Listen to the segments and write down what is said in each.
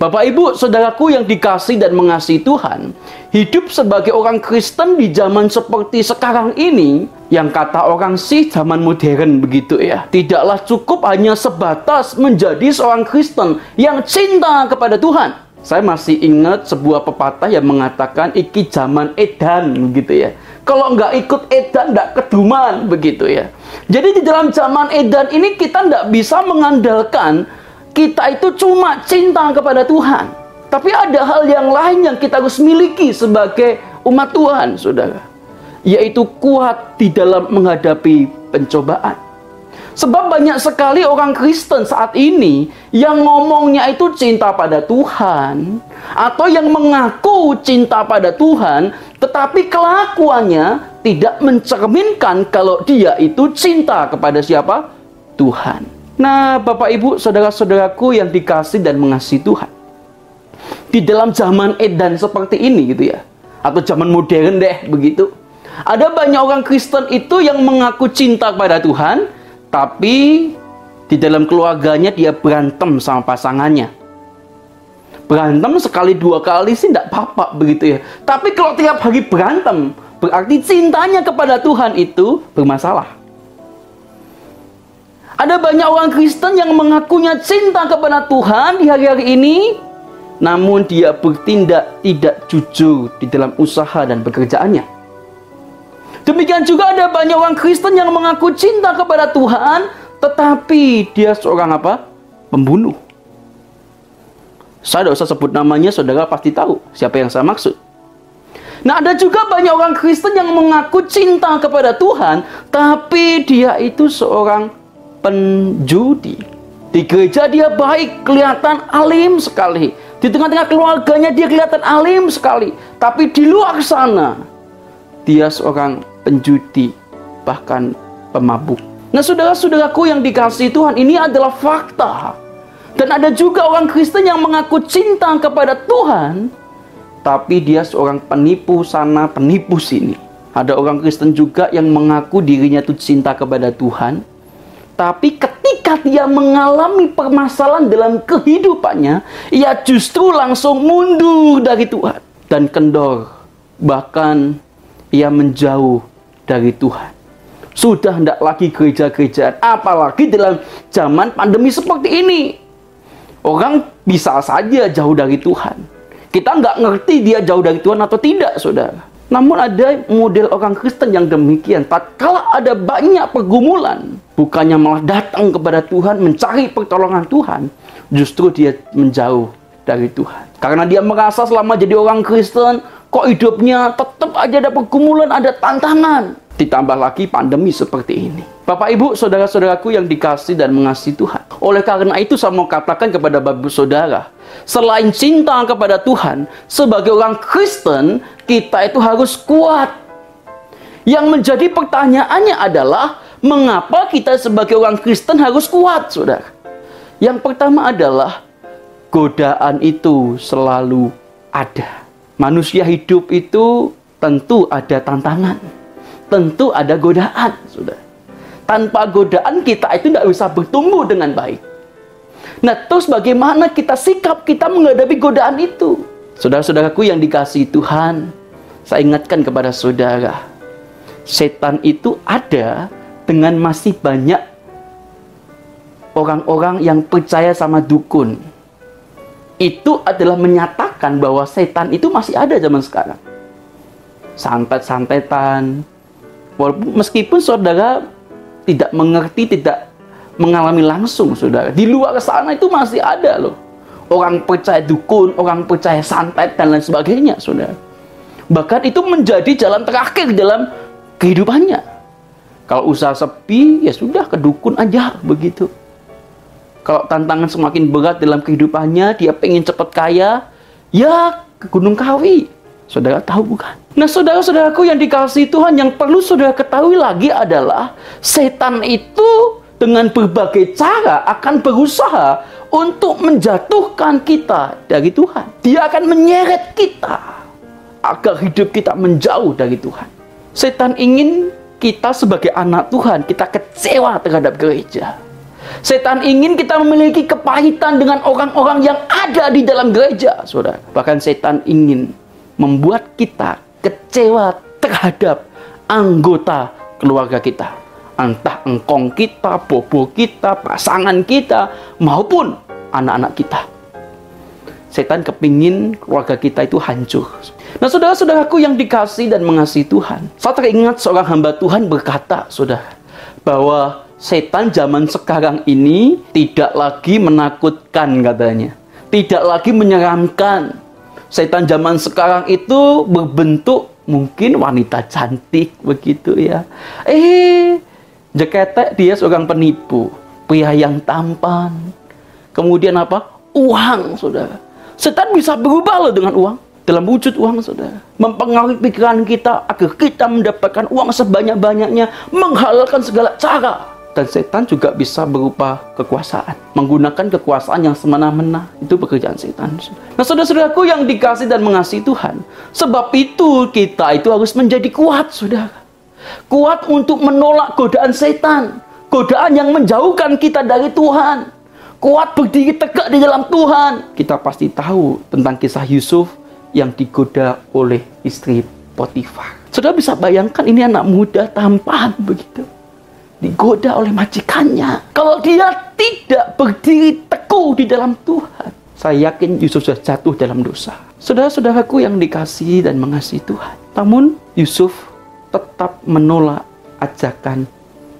Bapak Ibu, saudaraku yang dikasih dan mengasihi Tuhan, hidup sebagai orang Kristen di zaman seperti sekarang ini, yang kata orang sih zaman modern begitu ya, tidaklah cukup hanya sebatas menjadi seorang Kristen yang cinta kepada Tuhan. Saya masih ingat sebuah pepatah yang mengatakan iki zaman edan begitu ya. Kalau nggak ikut edan, nggak keduman begitu ya. Jadi di dalam zaman edan ini kita nggak bisa mengandalkan kita itu cuma cinta kepada Tuhan. Tapi ada hal yang lain yang kita harus miliki sebagai umat Tuhan, saudara. Yaitu kuat di dalam menghadapi pencobaan. Sebab banyak sekali orang Kristen saat ini yang ngomongnya itu cinta pada Tuhan. Atau yang mengaku cinta pada Tuhan. Tetapi kelakuannya tidak mencerminkan kalau dia itu cinta kepada siapa? Tuhan. Nah, Bapak Ibu, saudara-saudaraku yang dikasih dan mengasihi Tuhan. Di dalam zaman edan seperti ini gitu ya. Atau zaman modern deh begitu. Ada banyak orang Kristen itu yang mengaku cinta kepada Tuhan, tapi di dalam keluarganya dia berantem sama pasangannya. Berantem sekali dua kali sih tidak apa-apa begitu ya. Tapi kalau tiap hari berantem, berarti cintanya kepada Tuhan itu bermasalah. Ada banyak orang Kristen yang mengakunya cinta kepada Tuhan di hari-hari ini, namun dia bertindak tidak jujur di dalam usaha dan pekerjaannya. Demikian juga ada banyak orang Kristen yang mengaku cinta kepada Tuhan, tetapi dia seorang apa? Pembunuh. Saya tidak usah sebut namanya, saudara pasti tahu siapa yang saya maksud. Nah, ada juga banyak orang Kristen yang mengaku cinta kepada Tuhan, tapi dia itu seorang penjudi. Di gereja dia baik, kelihatan alim sekali. Di tengah-tengah keluarganya dia kelihatan alim sekali. Tapi di luar sana, dia seorang penjudi, bahkan pemabuk. Nah saudara-saudaraku yang dikasih Tuhan, ini adalah fakta. Dan ada juga orang Kristen yang mengaku cinta kepada Tuhan, tapi dia seorang penipu sana, penipu sini. Ada orang Kristen juga yang mengaku dirinya itu cinta kepada Tuhan, tapi ketika dia mengalami permasalahan dalam kehidupannya, ia justru langsung mundur dari Tuhan dan kendor. Bahkan ia menjauh dari Tuhan. Sudah tidak lagi gereja-gerejaan, apalagi dalam zaman pandemi seperti ini. Orang bisa saja jauh dari Tuhan. Kita nggak ngerti dia jauh dari Tuhan atau tidak, saudara. Namun ada model orang Kristen yang demikian. Tatkala ada banyak pergumulan, bukannya malah datang kepada Tuhan, mencari pertolongan Tuhan, justru dia menjauh dari Tuhan. Karena dia merasa selama jadi orang Kristen, kok hidupnya tetap aja ada pergumulan, ada tantangan. Ditambah lagi pandemi seperti ini. Bapak Ibu, saudara-saudaraku yang dikasih dan mengasihi Tuhan. Oleh karena itu saya mau katakan kepada Bapak Saudara, selain cinta kepada Tuhan, sebagai orang Kristen, kita itu harus kuat. Yang menjadi pertanyaannya adalah, mengapa kita sebagai orang Kristen harus kuat, saudara? Yang pertama adalah, godaan itu selalu ada. Manusia hidup itu tentu ada tantangan tentu ada godaan, sudah. Tanpa godaan kita itu tidak bisa bertumbuh dengan baik. Nah, terus bagaimana kita sikap kita menghadapi godaan itu? Saudara-saudaraku yang dikasih Tuhan, saya ingatkan kepada saudara, setan itu ada dengan masih banyak orang-orang yang percaya sama dukun. Itu adalah menyatakan bahwa setan itu masih ada zaman sekarang. Santet-santetan, Walaupun meskipun saudara tidak mengerti, tidak mengalami langsung, saudara. Di luar sana itu masih ada loh. Orang percaya dukun, orang percaya santet, dan lain sebagainya, saudara. Bahkan itu menjadi jalan terakhir dalam kehidupannya. Kalau usaha sepi, ya sudah ke dukun aja, begitu. Kalau tantangan semakin berat dalam kehidupannya, dia pengen cepat kaya, ya ke Gunung Kawi. Saudara tahu bukan? Nah saudara-saudaraku yang dikasih Tuhan yang perlu saudara ketahui lagi adalah setan itu dengan berbagai cara akan berusaha untuk menjatuhkan kita dari Tuhan. Dia akan menyeret kita agar hidup kita menjauh dari Tuhan. Setan ingin kita sebagai anak Tuhan, kita kecewa terhadap gereja. Setan ingin kita memiliki kepahitan dengan orang-orang yang ada di dalam gereja, saudara. Bahkan setan ingin membuat kita kecewa terhadap anggota keluarga kita. Entah engkong kita, bobo kita, pasangan kita, maupun anak-anak kita. Setan kepingin keluarga kita itu hancur. Nah saudara-saudaraku yang dikasih dan mengasihi Tuhan. Saya teringat seorang hamba Tuhan berkata, saudara, bahwa setan zaman sekarang ini tidak lagi menakutkan katanya. Tidak lagi menyeramkan. Setan zaman sekarang itu berbentuk mungkin wanita cantik begitu ya. Eh, jeketek dia seorang penipu, pria yang tampan. Kemudian apa? Uang, saudara. Setan bisa berubah loh dengan uang dalam wujud uang saudara. Mempengaruhi pikiran kita agar kita mendapatkan uang sebanyak-banyaknya, menghalalkan segala cara. Dan setan juga bisa berupa kekuasaan. Menggunakan kekuasaan yang semena-mena. Itu pekerjaan setan. Nah saudara-saudaraku yang dikasih dan mengasihi Tuhan. Sebab itu kita itu harus menjadi kuat saudara. Kuat untuk menolak godaan setan. Godaan yang menjauhkan kita dari Tuhan. Kuat berdiri tegak di dalam Tuhan. Kita pasti tahu tentang kisah Yusuf yang digoda oleh istri Potifar. Saudara bisa bayangkan ini anak muda tampan begitu. Digoda oleh majikannya. Kalau dia tidak berdiri teguh di dalam Tuhan. Saya yakin Yusuf sudah jatuh dalam dosa. Saudara-saudaraku yang dikasihi dan mengasihi Tuhan. Namun Yusuf tetap menolak ajakan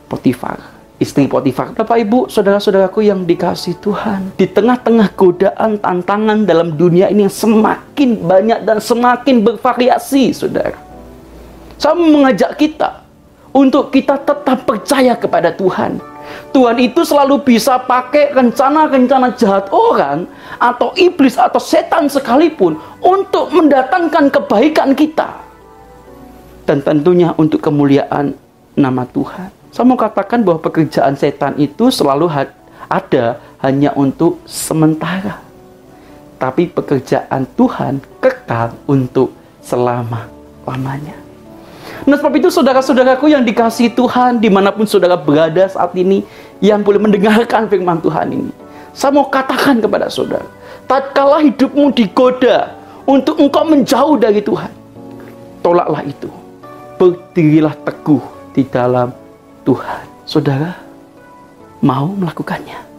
Potifar istri Potifar. Bapak Ibu, saudara-saudaraku yang dikasih Tuhan. Di tengah-tengah godaan, tantangan dalam dunia ini yang semakin banyak dan semakin bervariasi, saudara. Saya mengajak kita untuk kita tetap percaya kepada Tuhan. Tuhan itu selalu bisa pakai rencana-rencana jahat orang atau iblis atau setan sekalipun untuk mendatangkan kebaikan kita. Dan tentunya untuk kemuliaan nama Tuhan. Saya mau katakan bahwa pekerjaan setan itu selalu ada hanya untuk sementara. Tapi pekerjaan Tuhan kekal untuk selama-lamanya. Nah sebab itu saudara-saudaraku yang dikasih Tuhan di mana pun saudara berada saat ini yang boleh mendengarkan firman Tuhan ini. Saya mau katakan kepada saudara, tatkala hidupmu digoda untuk engkau menjauh dari Tuhan, tolaklah itu. Berdirilah teguh di dalam Tuhan. Saudara mau melakukannya.